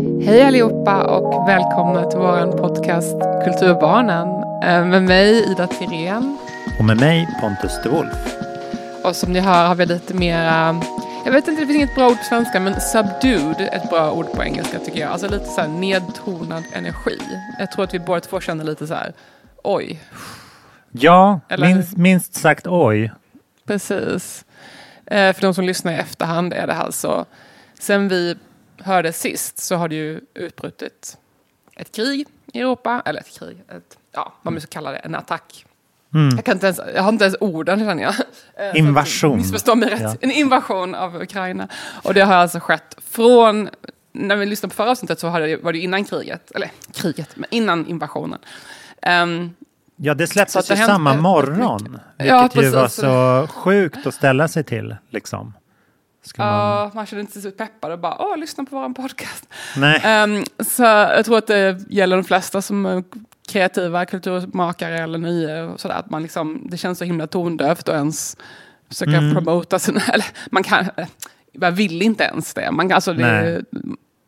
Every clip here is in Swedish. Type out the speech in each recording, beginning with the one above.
Hej allihopa och välkomna till vår podcast Kulturbarnen eh, med mig Ida Tirén. Och med mig Pontus de Wolf. Och som ni hör har vi lite mera, jag vet inte, det finns inget bra ord på svenska, men subdued ett bra ord på engelska tycker jag. Alltså lite så här nedtonad energi. Jag tror att vi båda två känner lite så här, oj. Ja, Eller- minst, minst sagt oj. Precis. Eh, för de som lyssnar i efterhand är det alltså, sen vi hörde sist så har det ju utbrutit ett krig i Europa, eller ett krig, ett, ja, vad man ska kalla det, en attack. Jag, kan inte ens, jag har inte ens orden känner jag. Eh, Invasion. Missförstå mig rätt. Ja. En invasion av Ukraina. Och det har alltså skett från, när vi lyssnade på förra avsnittet så var det innan kriget, eller kriget, men innan invasionen. Ehm, Ja, det släpptes ju samma morgon. Vilket Ja, ju var så sjukt att ställa sig till. Liksom. Ska man... Ja, man känner inte sig så peppad och bara, åh, lyssna på vår podcast. Nej. Ehm, så jag tror att det gäller de flesta som är kreativa kulturmakare eller nya. Och sådär, att man liksom, det känns så himla tondövt att ens försöka Mm. promota sina... Eller man, kan, man vill inte ens det. Man, alltså det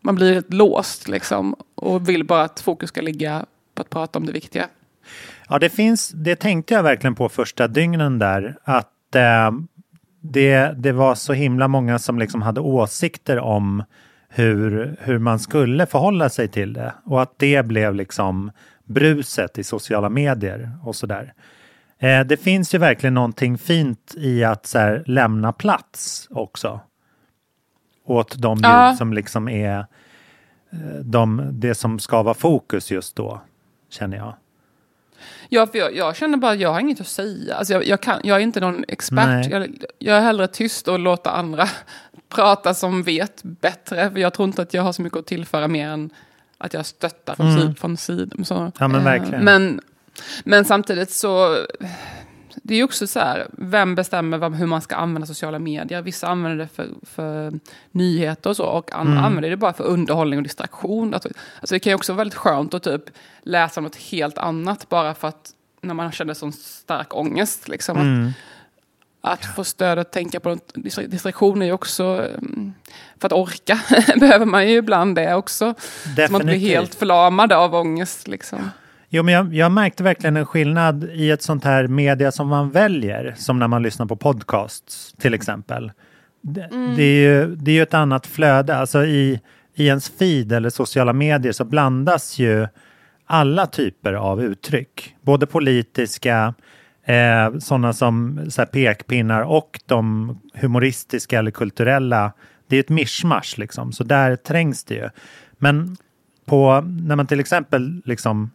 man blir helt låst liksom, och vill bara att fokus ska ligga på att prata om det viktiga. Ja, det finns, det tänkte jag verkligen på första dygnen där. Att eh, det, det var så himla många som liksom hade åsikter om hur, hur man skulle förhålla sig till det. Och att det blev liksom bruset i sociala medier och sådär. Eh, det finns ju verkligen någonting fint i att så här, lämna plats också. Åt de Ja. som liksom är eh, de, det som ska vara fokus just då, känner jag. Ja, för jag, jag känner bara att jag har inget att säga. Alltså jag, jag, kan, jag är inte någon expert. Jag, jag är hellre tyst och låter andra prata som vet bättre. För jag tror inte att jag har så mycket att tillföra mer än att jag stöttar från, Mm. sidan. Ja, men eh, verkligen. Men, men samtidigt så... Det är också så här, vem bestämmer hur man ska använda sociala medier? Vissa använder det för, för nyheter och så, och andra Mm. använder det bara för underhållning och distraktion. Alltså, alltså det kan ju också vara väldigt skönt att typ läsa något helt annat bara för att när man känner sån stark ångest. Liksom, att, Mm. att få stöd att tänka på något. distra- Distraktion är ju också, mm, för att orka behöver man ju ibland det också. Så man inte blir Definitivt. helt förlamad av ångest. Liksom. Jo, men jag, jag märkte verkligen en skillnad i ett sånt här media som man väljer, som när man lyssnar på podcasts till exempel. Det, det, är, ju, det är ju ett annat flöde. Alltså i, i ens feed eller sociala medier så blandas ju alla typer av uttryck. Både politiska, eh, sådana som så här, pekpinnar och de humoristiska eller kulturella. Det är ett mischmasch liksom, så där trängs det ju. Men på, när man till exempel liksom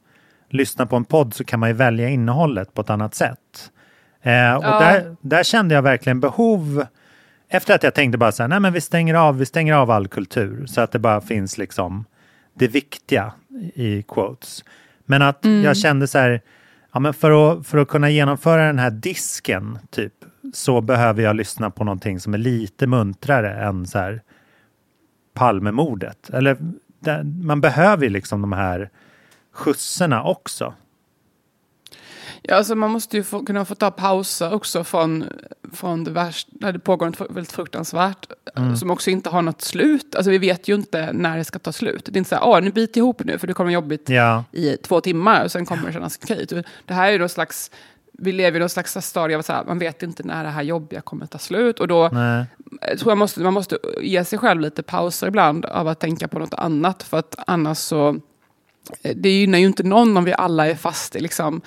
lyssnar på en podd så kan man ju välja innehållet på ett annat sätt. Eh, och Ja. där, där kände jag verkligen behov efter att jag tänkte bara så här, nej men vi stänger av, vi stänger av all kultur så att det bara finns liksom det viktiga i quotes. Men att jag kände så här, ja men för att, för att kunna genomföra den här disken typ så behöver jag lyssna på någonting som är lite muntrare än så här Palmemordet. Eller man behöver ju liksom de här skjutserna också. Ja, alltså man måste ju få, kunna få ta pauser också från, från det värsta, när det pågår något väldigt fruktansvärt, Mm. som också inte har något slut. Alltså vi vet ju inte när det ska ta slut. Det är inte så här, nu biter ihop nu för det kommer jobbigt Ja, i två timmar och sen kommer det kännas okej. Det här är ju någon slags, vi lever i någon slags stadie av att så här, man vet inte när det här jobbiga kommer ta slut. Och då nej. jag tror jag måste, man måste ge sig själv lite pauser ibland av att tänka på något annat. För att annars så det gynnar ju inte någon om vi alla är fast i liksom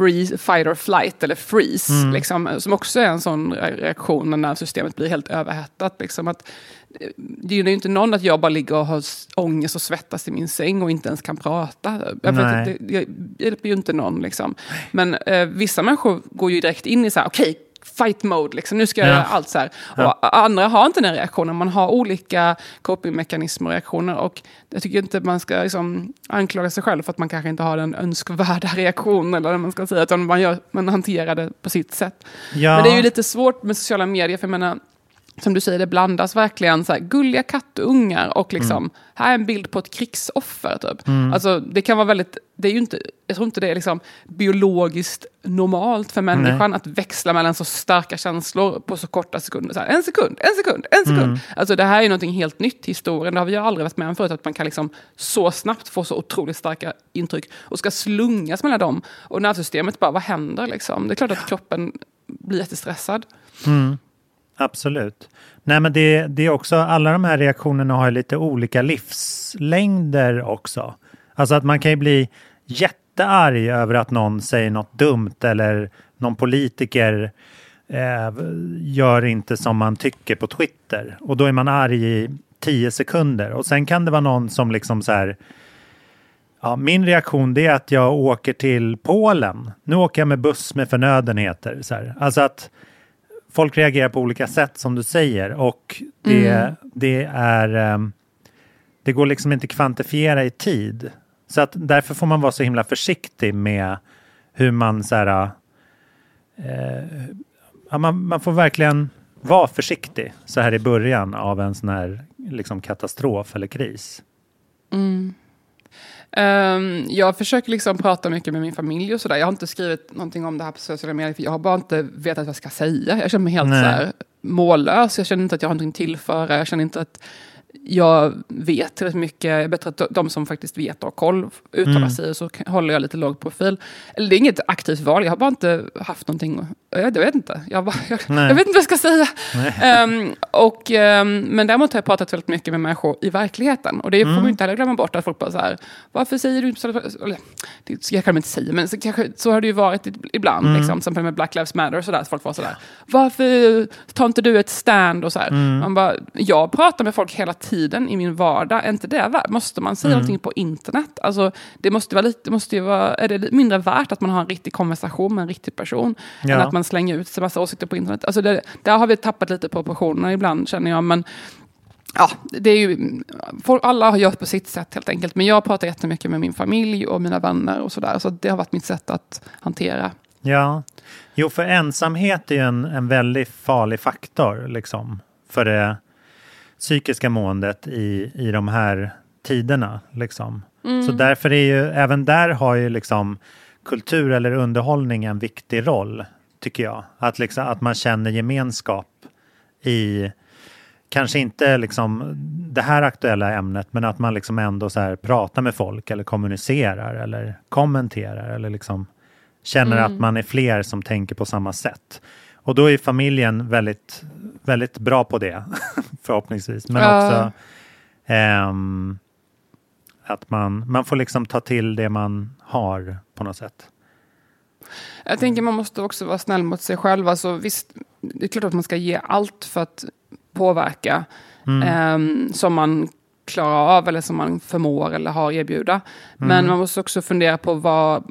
free, fight or flight eller freeze. Mm. Liksom, som också är en sån reaktion när nervsystemet blir helt överhettat. Liksom, att, eh, det gynnar ju inte någon att jag bara ligger och har ångest och svettas i min säng och inte ens kan prata. Jag vet det, det hjälper ju inte någon. Liksom. Men eh, vissa människor går ju direkt in i så här, okej, fight mode, liksom. nu ska jag Ja. göra allt så här. Och andra har inte den reaktionen, man har olika copingmekanismer och reaktioner. Och jag tycker inte man ska liksom, anklaga sig själv för att man kanske inte har den önskvärda reaktionen, eller vad man ska säga, utan man, gör, man hanterar det på sitt sätt. Ja. Men det är ju lite svårt med sociala medier, för jag menar, som du säger, det blandas verkligen så här, gulliga kattungar och liksom, här är en bild på ett krigsoffer. Typ. Alltså, det kan vara väldigt, det är ju inte, jag tror inte det är liksom biologiskt normalt för människan att växla mellan så starka känslor på så korta sekunder. Så här, en sekund, en sekund, en sekund. Alltså, det här är någonting helt nytt i historien, det har vi aldrig varit med om förut, att man kan liksom så snabbt få så otroligt starka intryck och ska slungas mellan dem. Och nervsystemet bara, vad händer liksom? Det är klart att kroppen blir jättestressad. Absolut. Nej, men det, det är också, alla de här reaktionerna har ju lite olika livslängder också. Alltså att man kan ju bli jättearg över att någon säger något dumt eller någon politiker eh, gör inte som man tycker på Twitter. Och då är man arg i tio sekunder. Och sen kan det vara någon som liksom så här Ja, min reaktion det är att jag åker till Polen. Nu åker jag med buss med förnödenheter. Så här. Alltså att folk reagerar på olika sätt som du säger och det, det är ehm, det går liksom inte kvantifiera i tid. Så att därför får man vara så himla försiktig med hur man så här, eh, ja, man, man får verkligen vara försiktig så här i början av en sån här liksom katastrof eller kris. Ehm, jag försöker liksom prata mycket med min familj och sådär. Jag har inte skrivit någonting om det här på sociala medier, för jag har bara inte vetat vad jag ska säga. Jag känner mig helt Nej. så här, mållös, jag känner inte att jag har någonting att tillföra, jag känner inte att jag vet tillräckligt mycket. Det är bättre att de som faktiskt vet och har koll uttalar Mm. sig, och så håller jag lite låg profil. Eller det är inget aktivt val, jag har bara inte haft någonting, jag, jag vet inte. Jag, bara, jag, jag vet inte vad jag ska säga. Ehm, och, ehm, men däremot har jag pratat väldigt mycket med människor i verkligheten. Och det får man ju inte heller glömma bort, att folk bara så här, varför säger du inte så? Det ska jag kan man inte säga, men så, kanske, så har det ju varit ibland. Liksom, till exempel med Black Lives Matter och sådär. Så folk var sådär, varför tar inte du ett stand? Och så här. Man bara, jag pratar med folk hela tiden i min vardag, är inte det värt? Måste man säga någonting på internet? Alltså, det måste vara lite, måste ju vara, är det mindre värt att man har en riktig konversation med en riktig person? Ja. Än att man slänger ut sig massa åsikter på internet. Alltså det, där har vi tappat lite proportionerna ibland känner jag. Men ja, det är ju, alla har gjort på sitt sätt helt enkelt. Men jag pratar jättemycket med min familj och mina vänner och sådär. Så det har varit mitt sätt att hantera. Ja, jo för ensamhet är ju en, en väldigt farlig faktor liksom för det psykiska måendet i, i de här tiderna. Liksom. Så därför är ju, även där har ju liksom kultur eller underhållning en viktig roll, tycker jag. Att, liksom, att man känner gemenskap i, kanske inte liksom det här aktuella ämnet, men att man liksom ändå så här pratar med folk eller kommunicerar eller kommenterar eller liksom känner att man är fler som tänker på samma sätt. Och då är familjen väldigt, väldigt bra på det, förhoppningsvis. Men Ja. också ehm, att man, man får liksom ta till det man har på något sätt. Jag tänker man måste också vara snäll mot sig själv. Alltså, visst, det är klart att man ska ge allt för att påverka ehm, som man klarar av eller som man förmår eller har erbjuda. Men man måste också fundera på vad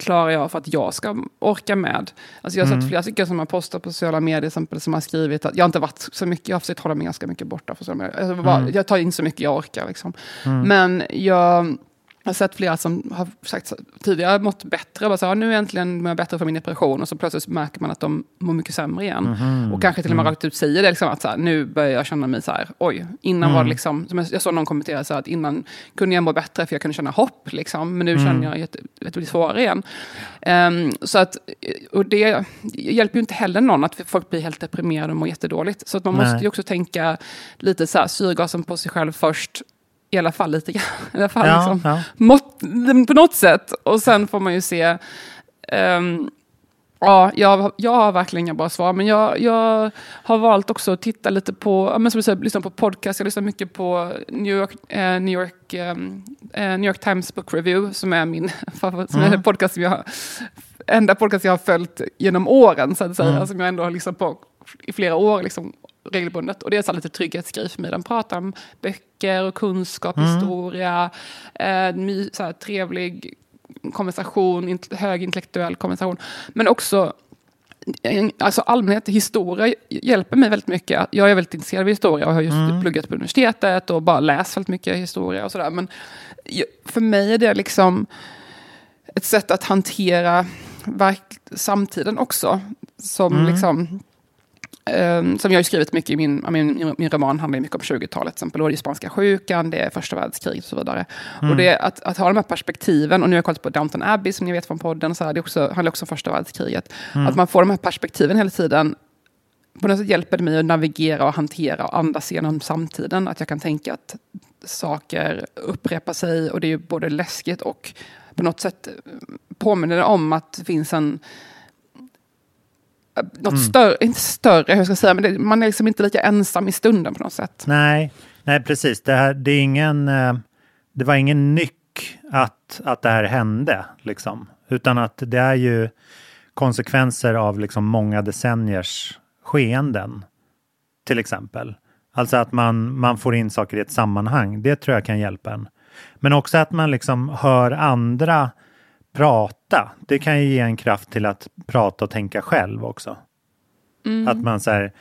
klarar jag för att jag ska orka med. Alltså jag har sett flera stycken som har postat på sociala medier till exempel, som har skrivit att jag har inte varit så mycket, jag har försökt hålla mig ganska mycket borta från sociala medier. Alltså bara, Jag tar in så mycket jag orkar. Liksom. Men jag har sett flera som har sagt tidigare mått bättre. Bara så, här, nu äntligen mår jag bättre för min depression. Och så plötsligt märker man att de mår mycket sämre igen. Och kanske till och med rakt ut säger det. Liksom, att så här, nu börjar jag känna mig så här, oj, innan var det liksom, som jag, jag såg någon kommentera så här, att innan kunde jag må bättre för jag kunde känna hopp. Liksom, men nu känner jag jätte, att det blir svårare igen. Ehm, så att, och det hjälper ju inte heller någon att folk blir helt deprimerade och mår jättedåligt. Så att man Nej. måste ju också tänka lite så här, syrgasen på sig själv först. I alla fall lite grann. I alla fall Ja, liksom, ja. mått, på något sätt. Och sen får man ju se... ehm, Ja, jag, jag har verkligen inga bra svar. Men jag, jag har valt också att titta lite på, men som du säger, lyssna på podcast. Jag lyssnar mycket på New York, eh, New York, eh, New York Times Book Review, som är min favorit, som Mm. är podcast som jag har, enda podcast jag har följt genom åren, så att säga. Mm. Som jag ändå har lyssnat på i flera år, liksom, regelbundet. Och det är så lite trygghetsgrej för mig. Den pratar om böcker och kunskap, Mm. historia, eh, my, så här, trevlig konversation, int- hög intellektuell konversation. Men också en- Alltså allmänhet, historia hjälper mig väldigt mycket. Jag är väldigt intresserad av historia och har just Mm. pluggat på universitetet och bara läst väldigt mycket historia och sådär. Men för mig är det liksom ett sätt att hantera samtiden också. Som Mm. liksom Ehm, som jag har skrivit mycket i min, min, min roman handlar mycket om 20-talet. till exempel. Och det är spanska sjukan, det är första världskriget och så vidare. Mm. Och det är att, att ha de här perspektiven, och nu har jag kollat på Downton Abbey som ni vet från podden, så här, det också, handlar också om första världskriget. Mm. Att man får de här perspektiven hela tiden. På något sätt hjälper det mig att navigera och hantera och andas genom samtiden. Att jag kan tänka att saker upprepar sig och det är ju både läskigt och på något sätt påminner det om att det finns en något Mm. större, inte större, hur ska jag säga, men det, man är liksom inte lika ensam i stunden på något sätt. Nej, nej precis. Det, här, det, är ingen, eh, det var ingen nyck att, att det här hände, liksom. Utan att det är ju konsekvenser av liksom många decenniers skeenden, till exempel. Alltså att man, man får in saker i ett sammanhang, det tror jag kan hjälpa en. Men också att man liksom hör andra prata. Det kan ju ge en kraft till att prata och tänka själv också. Att man så här,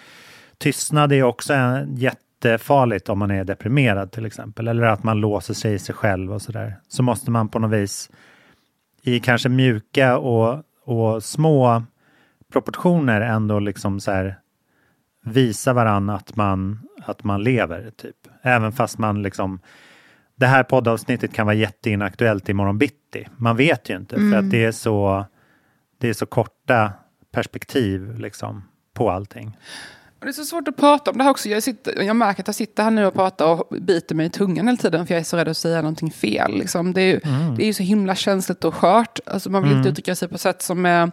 tystnad är också en, jättefarligt om man är deprimerad till exempel. Eller att man låser sig i sig själv och sådär. Så måste man på något vis i kanske mjuka och, och små proportioner ändå liksom så här visa varann att man, att man lever. typ. Även fast man liksom det här poddavsnittet kan vara jätteinaktuellt imorgon bitti. Man vet ju inte för att det är så det är så korta perspektiv liksom på allting. Och det är så svårt att prata om det här också. Jag, sitter, jag märker att jag sitter här nu och pratar och biter mig i tungan hela tiden för jag är så rädd att säga någonting fel. Liksom. Det, är ju, det är så himla känsligt och skört. Alltså, man vill inte uttrycka sig på sätt som är,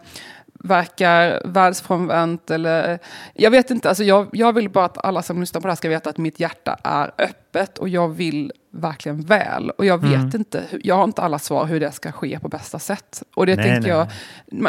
verkar världsfrånvänt eller... Jag vet inte, alltså jag, jag vill bara att alla som lyssnar på det här ska veta att mitt hjärta är öppet och jag vill verkligen väl. Och jag vet inte, hur- jag har inte alla svar hur det ska ske på bästa sätt. Och det Nej, tänker jag,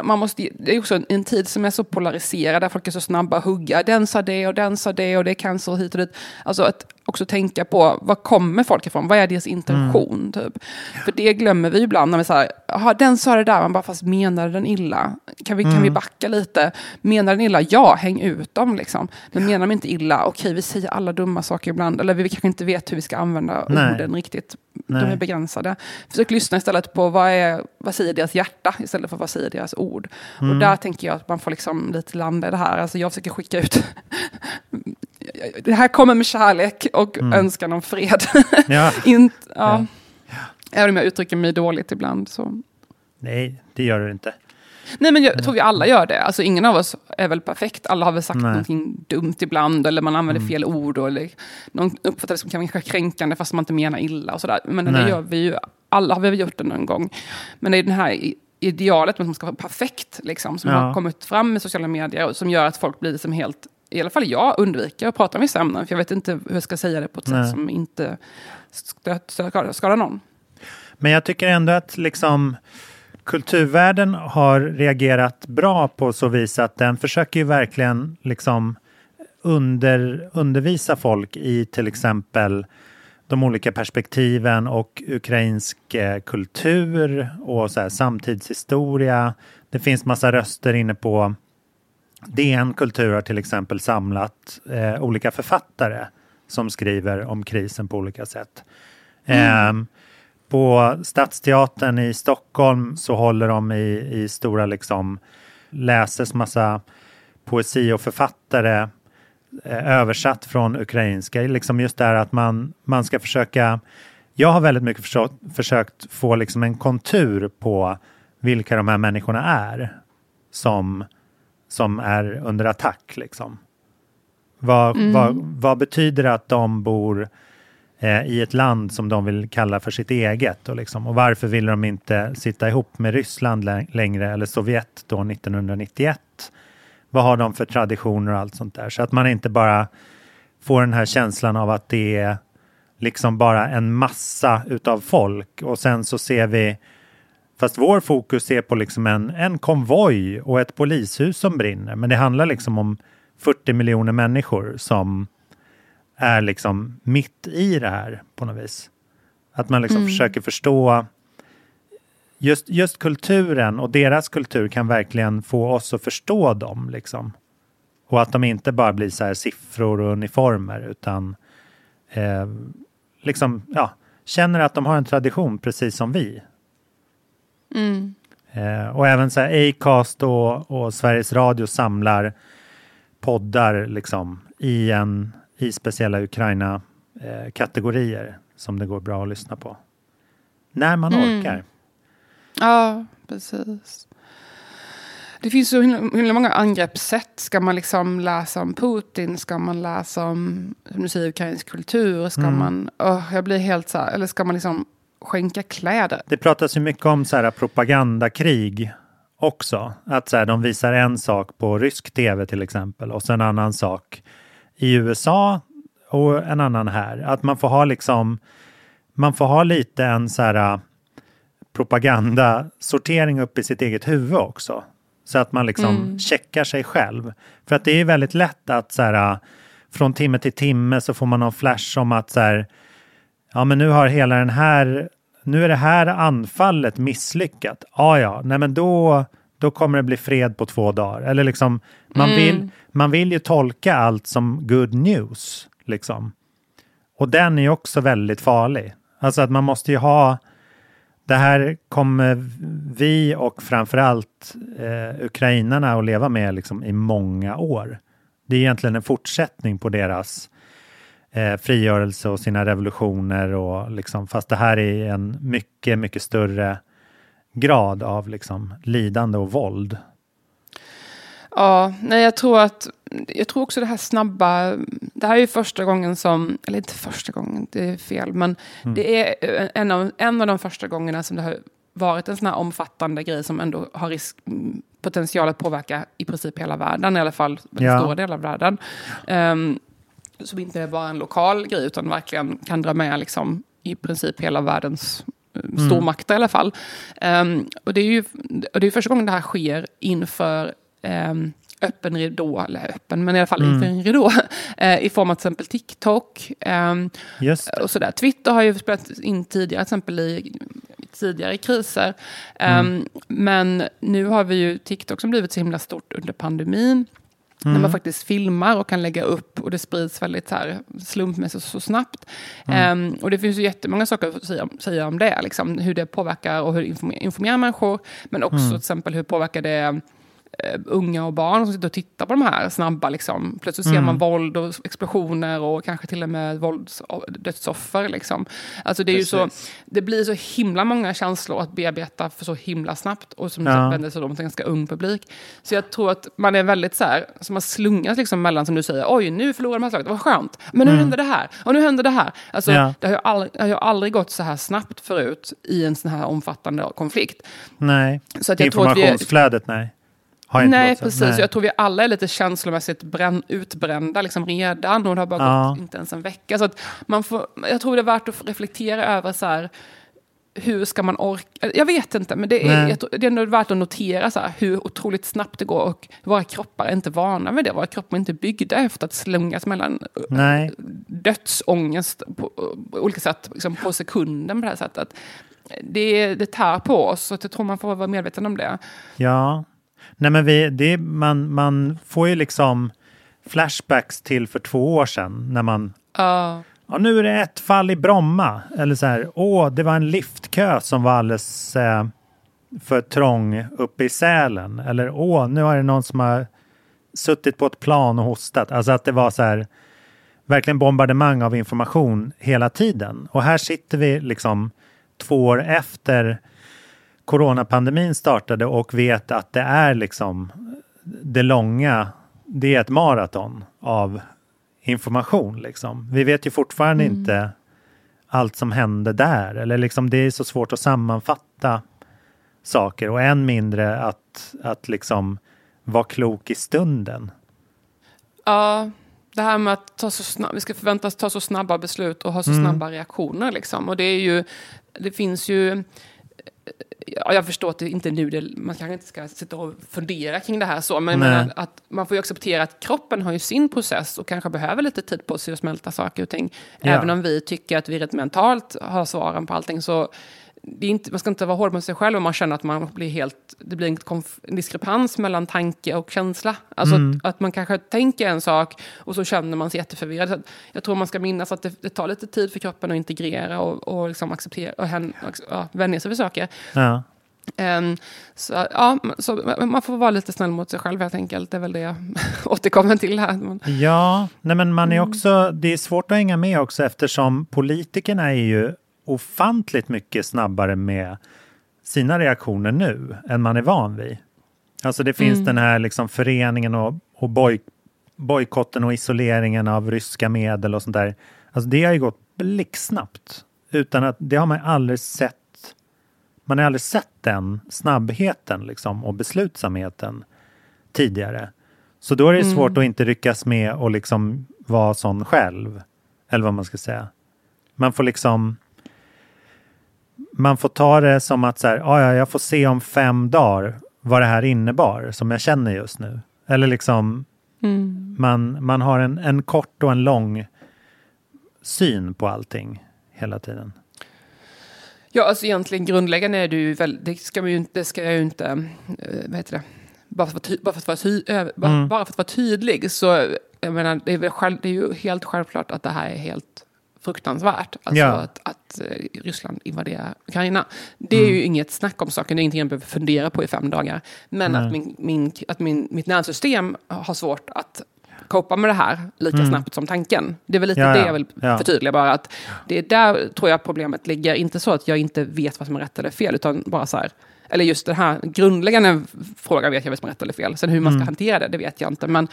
man måste, det är också en, en tid som är så polariserad, där folk är så snabba att hugga. Den sa det och den sa det och det är cancer hit och dit. Alltså att också tänka på, var kommer folk ifrån? Vad är deras intention? Typ? För det glömmer vi ibland när vi säger, jaha den sa det där, man bara fast menade den illa? Kan vi, kan vi backa lite? Menar den illa? Ja, häng ut dem liksom. Men menar de inte illa? Okej, vi säger alla dumma saker ibland. Eller vi kanske inte vet hur vi ska använda Nej. orden riktigt. De Nej. är begränsade. Försök lyssna istället på vad, är, vad säger deras hjärta istället för vad säger deras ord. Mm. Och där tänker jag att man får liksom lite landa i det här. Alltså jag försöker skicka ut det här kommer med kärlek och önskan om fred. Mm. Ja. Inte, ja. Även om jag uttrycker mig dåligt ibland. Så. Nej, det gör du inte. Nej, men jag tror vi alla gör det. Alltså, ingen av oss är väl perfekt. Alla har väl sagt Nej. Mm. någonting dumt ibland, eller man använder fel ord, eller någon uppfattar det som kanske kränkande fast man inte menar illa. Och sådär. Men det Nej. gör vi ju, alla har vi gjort det någon gång. Men det är den här idealet med att man ska vara perfekt, liksom, som Ja. har kommit fram med sociala medier, och som gör att folk blir liksom helt, i alla fall jag undviker att prata om vissa ämnen, för jag vet inte hur jag ska säga det på ett Nej. sätt som inte skadar någon. Men jag tycker ändå att liksom kulturvärlden har reagerat bra på så vis att den försöker ju verkligen liksom under, undervisa folk i till exempel de olika perspektiven och ukrainsk eh, kultur och så här, samtidshistoria. Det finns massa röster inne på DN Kultur har till exempel samlat eh, olika författare som skriver om krisen på olika sätt. Ehm, på Stadsteatern i Stockholm så håller de i, i stora liksom läses massa poesi och författare eh, översatt från ukrainska. Liksom just det här att man, man ska försöka jag har väldigt mycket försökt, försökt få liksom en kontur på vilka de här människorna är som, som är under attack. Liksom. Vad, vad, vad betyder det att de bor eh, i ett land som de vill kalla för sitt eget. Och, liksom, och varför vill de inte sitta ihop med Ryssland längre eller Sovjet då 1991? Vad har de för traditioner och allt sånt där? Så att man inte bara får den här känslan av att det är liksom bara en massa utav folk och sen så ser vi Fast vår fokus är på liksom en, en konvoj och ett polishus som brinner. Men det handlar liksom om 40 miljoner människor som är liksom mitt i det här på något vis. Att man liksom mm. försöker förstå just, just kulturen och deras kultur kan verkligen få oss att förstå dem. Liksom. Och att de inte bara blir så här siffror och uniformer utan eh, liksom, ja, känner att de har en tradition precis som vi. Mm. Eh, och även så här Acast och, och Sveriges Radio samlar poddar liksom i, en, i speciella Ukraina-kategorier eh, som det går bra att lyssna på. När man mm. orkar. Ja, precis. Det finns så himla många angreppssätt. Ska man liksom läsa om Putin? Ska man läsa om, som du säger, ukrainsk kultur? Ska mm. man, oh, jag blir helt så här, eller ska man liksom skänka kläder? Det pratas ju mycket om så här propagandakrig också. Att så här, de visar en sak på rysk tv till exempel och sen en annan sak i USA och en annan här. Att man får ha liksom, man får ha lite en så här propagandasortering upp i sitt eget huvud också. Så att man liksom mm. checkar sig själv. För att det är väldigt lätt att så här, från timme till timme så får man någon flash om att så här, ja men nu har hela den här, nu är det här anfallet misslyckat. Ja, ja, nej men då, då kommer det bli fred på två dagar. Eller liksom, man, mm. vill, man vill ju tolka allt som good news. Liksom. Och den är ju också väldigt farlig. Alltså att man måste ju ha det här kommer vi och framförallt eh, ukrainarna att leva med liksom, i många år. Det är egentligen en fortsättning på deras eh, frigörelse och sina revolutioner. Och, liksom, fast det här är en mycket, mycket större grad av liksom, lidande och våld. Ja, nej jag tror att jag tror också det här snabba, det här är ju första gången som, eller inte första gången, det är fel, men mm. det är en av, en av de första gångerna som det har varit en sån här omfattande grej som ändå har risk, potential att påverka i princip hela världen, i alla fall en ja. stor del av världen. Um, som inte är bara en lokal grej, utan verkligen kan dra med liksom, i princip hela världens eh, mm. stormakter i alla fall. Um, och det är ju och det är första gången det här sker inför um, öppen ridå, eller öppen, men i alla fall mm. inför en ridå, eh, i form av till exempel TikTok. Eh, och sådär. Twitter har ju spelat in tidigare, till exempel i tidigare kriser. Mm. Um, men nu har vi ju TikTok som blivit så himla stort under pandemin. Mm. När man faktiskt filmar och kan lägga upp och det sprids väldigt så här, slumpmässigt så snabbt. Mm. Um, och det finns ju jättemånga saker att säga, säga om det, liksom, hur det påverkar och hur det informerar, människor. Men också mm. till exempel hur påverkar det unga och barn som sitter och tittar på de här snabba. Liksom. Plötsligt mm. ser man våld och explosioner och kanske till och med vålds, dödsoffer. Liksom. Alltså det, är ju så, det blir så himla många känslor att bearbeta för så himla snabbt och som ja. vänder sig till en ganska ung publik. Så jag tror att man är väldigt så här, som man slungas liksom mellan som du säger, oj nu förlorar här slaget, vad skönt, men nu mm. händer det här, och nu händer det här. Alltså, ja. det, har ju aldrig, har ju aldrig gått så här snabbt förut i en sån här omfattande konflikt. Nej, så att jag informationsflödet tror att vi, nej nej, precis. Nej. Jag tror vi alla är lite känslomässigt brän, utbrända liksom redan. Och det har bara ja. gått inte ens en vecka. Så man får, jag tror det är värt att reflektera över så här, hur ska man orka? Jag vet inte, men det är, jag, det är ändå värt att notera så här, hur otroligt snabbt det går. Och våra kroppar är inte vana med det. Våra kroppar är inte byggda efter att slungas mellan Nej. dödsångest på, på olika sätt, liksom på sekunden på det här sättet. Det, det tär på oss, så jag tror man får vara medveten om det. Ja, Nej, men vi, det, man, man får ju liksom flashbacks till för två år sedan när man... Uh. Ja, nu är det ett fall i Bromma. Eller så här, åh, det var en liftkö som var alldeles eh, för trång uppe i Sälen. Eller åh, nu är det någon som har suttit på ett plan och hostat. Alltså att det var så här, verkligen bombardemang av information hela tiden. Och här sitter vi liksom två år efter coronapandemin startade och vet att det är liksom det långa, det är ett maraton av information. Liksom. Vi vet ju fortfarande mm. inte allt som hände där. Eller liksom det är så svårt att sammanfatta saker och än mindre att, att liksom vara klok i stunden. Ja, det här med att ta så snabb, vi ska förväntas ta så snabba beslut och ha så Mm. snabba reaktioner. Liksom. Och det är ju, det finns ju, jag förstår att det inte nu, det, man kanske inte ska sitta och fundera kring det här så, men menar att man får ju acceptera att kroppen har ju sin process och kanske behöver lite tid på sig att smälta saker och ting. Ja. Även om vi tycker att vi rätt mentalt har svaren på allting så det är inte, man ska inte vara hård mot sig själv om man känner att man blir helt, det blir en, konf, en diskrepans mellan tanke och känsla. Alltså Mm. att, att man kanske tänker en sak och så känner man sig jätteförvirrad. Så Jag tror man ska minnas att det, det tar lite tid för kroppen att integrera och, och liksom acceptera och hän, ja, vänja sig vid saker. Ja. Ehm, så, ja, så man får vara lite snäll mot sig själv helt enkelt. Det är väl det jag återkommer till här. Ja, nej men man är också, det är svårt att hänga med också eftersom politikerna är ju ofantligt mycket snabbare med sina reaktioner nu än man är van vid. Alltså det finns Mm. den här liksom föreningen och, och boj, bojkotten och isoleringen av ryska medel och sånt där. Alltså det har ju gått blixtsnabbt. Utan att, det har man aldrig sett. Man har aldrig sett den snabbheten liksom och beslutsamheten tidigare. Så då är det Mm. svårt att inte ryckas med och liksom vara sån själv. Eller vad man ska säga. Man får liksom man får ta det som att så här, "Ah, ja, jag får se om fem dagar vad det här innebar som jag känner just nu. Eller liksom Mm. man, man har en, en kort och en lång syn på allting hela tiden. Ja, alltså egentligen grundläggande är det ju väl, det ska man ju inte, det ska jag ju inte, eh, vad heter det, bara för att vara, ty, bara för att vara, ty, eh, bara, Mm. bara för att vara tydlig så, jag menar, det är, väl själv, det är ju helt självklart att det här är helt fruktansvärt. Alltså Ja. att, att eh, Ryssland invaderar Ukraina. Det är Mm. ju inget snack om saken, det är ingenting jag behöver fundera på i fem dagar. Men Nej. att, min, min, att min, mitt nervsystem har svårt att copa med det här lika Mm. snabbt som tanken. Det är väl lite Ja, det ja. jag vill Ja. förtydliga bara. Att det är där tror jag problemet ligger. Inte så att jag inte vet vad som är rätt eller fel, utan bara så här. Eller just den här grundläggande frågan vet jag vad som är rätt eller fel. Sen hur man ska Mm. hantera det, det vet jag inte. Men,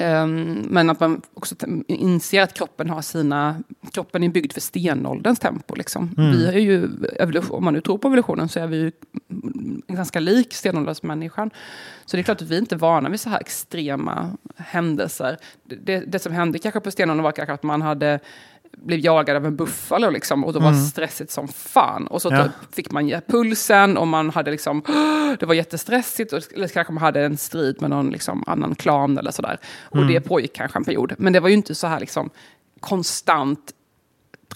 men att man också inser att kroppen har sina... Kroppen är byggd för stenålderns tempo. Liksom. Mm. Vi är ju, evolution, om man nu tror på evolutionen, så är vi ju ganska lik stenåldersmänniskan. Så det är klart att vi inte är vana vid så här extrema händelser. Det, det, det som hände kanske på stenåldern var kanske att man hade blev jagad av en buffalo liksom, och det var Mm. stressigt som fan. Och så Ja. då fick man ge pulsen och man hade liksom, det var jättestressigt. Och, eller kanske man hade en strid med någon liksom, annan klan eller sådär. Och Mm. det pågick kanske en period. Men det var ju inte så här liksom, konstant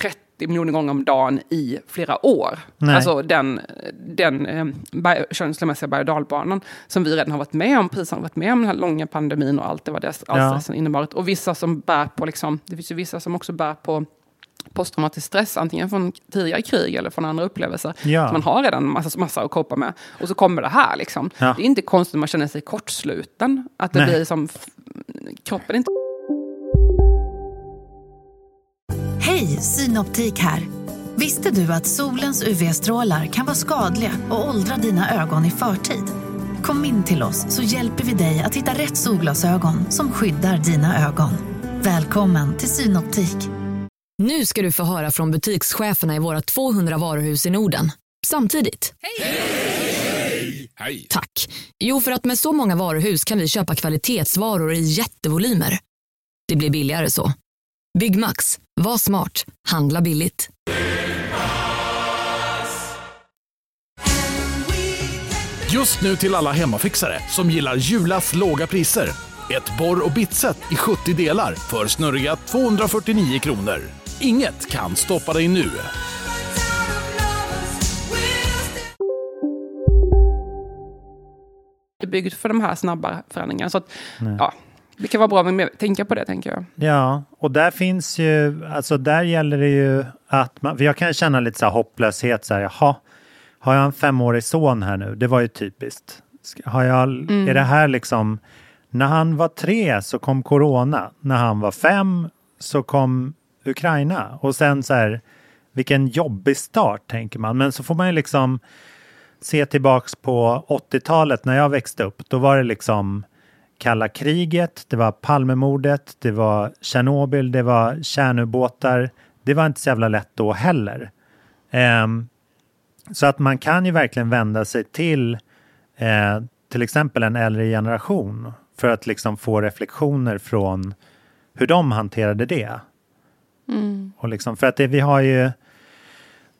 30 miljoner gånger om dagen i flera år. Nej. Alltså den, den eh, berg- känslomässiga berg och som vi redan har varit med om. Precis har varit med om den här långa pandemin och allt det var det all Ja. stressen innebar. Och vissa som bär på, liksom, det finns ju vissa som också bär på posttraumatisk stress, antingen från tidigare krig eller från andra upplevelser. Ja. Man har redan massa, massa att copa med. Och så kommer det här. Liksom. Ja. Det är inte konstigt att man känner sig kortsluten. Att det Nej. blir som... Kroppen inte... Hej, Synoptik här. Visste du att solens UV-strålar kan vara skadliga och åldra dina ögon i förtid? Kom in till oss så hjälper vi dig att hitta rätt solglasögon som skyddar dina ögon. Välkommen till Synoptik. Nu ska du få höra från butikscheferna i våra 200 varuhus i Norden. Samtidigt. Hej! Tack. Jo, för att med så många varuhus kan vi köpa kvalitetsvaror i jättevolymer. Det blir billigare så. Byggmax. Var smart. Handla billigt. Just nu till alla hemmafixare som gillar Julas låga priser. Ett borr och bitset i 70 delar för snurriga 249 kronor. Inget kan stoppa dig nu. är byggd för de här snabba förändringarna. Så att, Nej. ja, det kan vara bra att tänka på det, tänker jag. Ja, och där finns ju, alltså där gäller det ju att man, för jag kan känna lite så här hopplöshet så här, jaha, har jag en femårig son här nu? Det var ju typiskt. Har jag, Mm. Är det här liksom, när han var tre så kom corona, när han var fem så kom Ukraina och sen så här, vilken jobbig start tänker man. Men så får man ju liksom se tillbaks på 80-talet när jag växte upp. Då var det liksom kalla kriget, det var Palmemordet, det var Tjernobyl, det var kärnubåtar, det var inte så jävla lätt då heller. Ehm, så att man kan ju verkligen vända sig till eh, till exempel en äldre generation för att liksom få reflektioner från hur de hanterade det. Mm. Och liksom, för att det, vi har ju,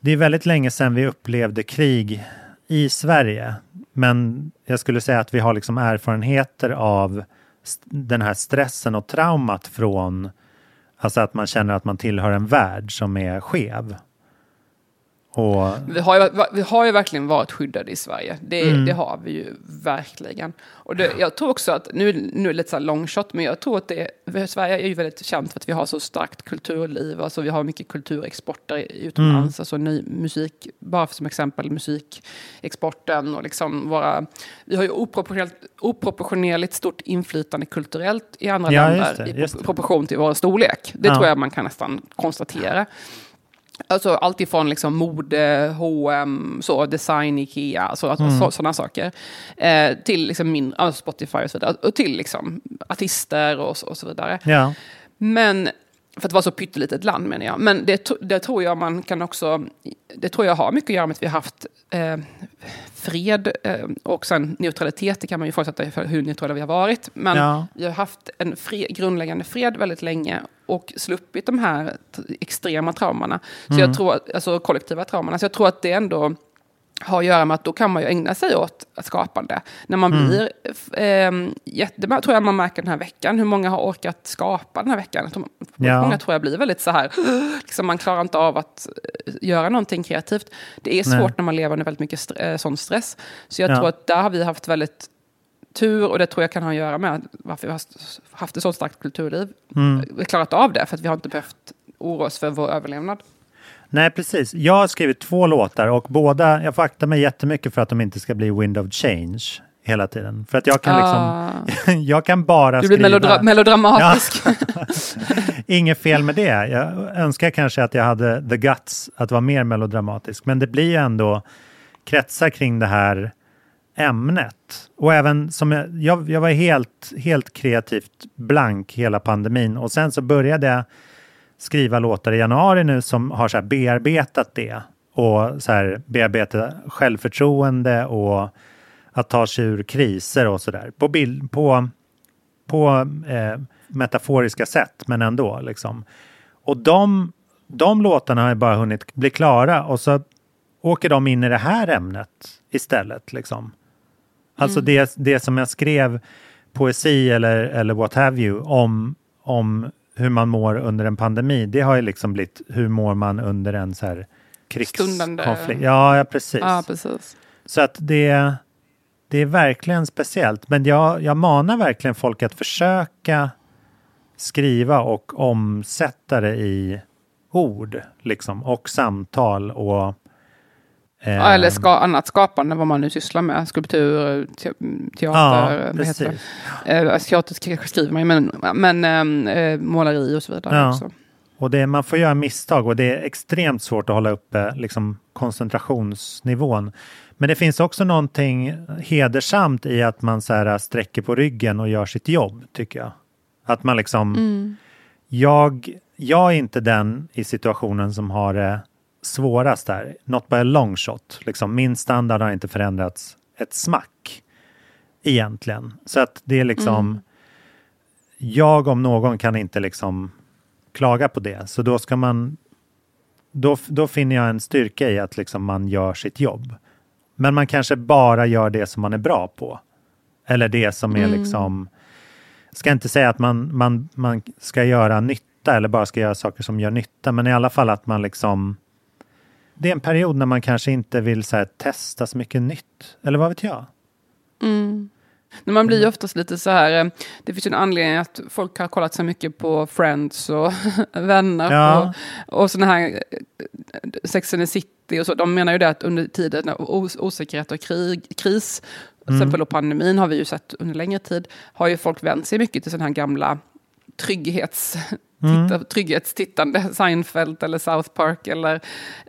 det är väldigt länge sedan vi upplevde krig i Sverige. Men jag skulle säga att vi har liksom erfarenheter av den här stressen och traumat från alltså att man känner att man tillhör en värld som är skev. Och... Vi, har ju, vi har ju verkligen varit skyddade i Sverige. Det, Mm. det har vi ju verkligen. Och det, jag tror också att, nu, nu är det lite så här long shot, men jag tror att det, Sverige är ju väldigt känt för att vi har så starkt kulturliv. Alltså vi har mycket kulturexporter utomlands. Mm. Alltså ny musik, bara som exempel musikexporten och liksom våra... Vi har ju oproportionerligt, oproportionerligt stort inflytande kulturellt i andra Ja, länder det, i det. proportion till vår storlek. Det Ja. tror jag man kan nästan konstatera. Alltså allt ifrån liksom mode, H&M, så, design, Ikea, alltså, alltså, Mm. så, sådana saker. Eh, till liksom min, alltså Spotify och så vidare. Och till liksom artister och, och så vidare. Ja. Men, för att vara så pyttelitet land menar jag. Men det, det tror jag man kan också, det tror jag har mycket att göra med att vi har haft eh, fred eh, och sen neutralitet. Det kan man ju ifrågasätta för hur neutrala vi har varit. Men Ja. vi har haft en fred, grundläggande fred väldigt länge och sluppit de här extrema traumorna. Så Mm. jag tror, alltså kollektiva traumorna. Så jag tror att det ändå har att göra med att då kan man ju ägna sig åt skapande. När man Mm. blir, eh, jätte, tror jag man märker den här veckan, hur många har orkat skapa den här veckan. Ja. Många tror jag blir väldigt så här, liksom man klarar inte av att eh, göra någonting kreativt. Det är svårt Nej. när man lever under väldigt mycket st- eh, sån stress. Så jag Ja. tror att där har vi haft väldigt tur och det tror jag kan ha att göra med varför vi har haft ett så starkt kulturliv. Mm. Vi har klarat av det för att vi har inte behövt oroa oss för vår överlevnad. Nej, precis. Jag har skrivit två låtar och båda, jag får akta mig jättemycket för att de inte ska bli Wind of Change hela tiden. För att jag kan Ah. liksom, jag kan bara Du blir skriva... melodra- melodramatisk. Ja. Inget fel med det. Jag önskar kanske att jag hade the guts att vara mer melodramatisk. Men det blir ju ändå kretsar kring det här ämnet. Och även som jag, jag, jag var helt, helt kreativt blank hela pandemin och sen så började jag skriva låtar i januari nu som har så här bearbetat det och så här bearbeta självförtroende och att ta sig ur kriser och sådär. På, bild, på, på eh, metaforiska sätt, men ändå. Liksom. Och de, de låtarna har ju bara hunnit bli klara och så åker de in i det här ämnet istället. Liksom. Alltså Mm. det, det som jag skrev poesi eller, eller what have you om, om hur man mår under en pandemi. Det har ju liksom blivit hur mår man under en så här krigskonflikt. Ja, ja, precis. Ja, precis. Så att det, det är verkligen speciellt. Men jag, jag manar verkligen folk att försöka skriva och omsätta det i ord liksom, och samtal och Ja, eh, eller ska, annat skapande, vad man nu sysslar med. Skulptur, te, teater, Ja, heter det? Eh, teater sk- skriver man ju, men, men ehm, eh, måleri och så vidare Ja. också. Och det, man får göra misstag och det är extremt svårt att hålla uppe liksom, koncentrationsnivån. Men det finns också någonting hedersamt i att man så här, sträcker på ryggen och gör sitt jobb, tycker jag. Att man liksom... Mm. Jag, jag är inte den i situationen som har det svårast där. Not by a long shot. Liksom, min standard har inte förändrats ett smack egentligen. Så att det är liksom... Mm. Jag om någon kan inte liksom klaga på det. Så då ska man... Då, då finner jag en styrka i att liksom man gör sitt jobb. Men man kanske bara gör det som man är bra på. Eller det som är Mm. liksom... Jag ska inte säga att man, man, man ska göra nytta eller bara ska göra saker som gör nytta. Men i alla fall att man liksom... Det är en period när man kanske inte vill så här, testa så mycket nytt. Eller vad vet jag? Mm. Men man blir ju oftast lite så här, eh, det finns ju en anledning att folk har kollat så mycket på Friends och Vänner Ja. och, och sådana här eh, Sex and the City och så. De menar ju det att under tiden av os- osäkerhet och krig, kris, till Mm. exempel då pandemin har vi ju sett under längre tid, har ju folk vänt sig mycket till sådana här gamla trygghets mm. titta, trygghetstittande, Seinfeld eller South Park eller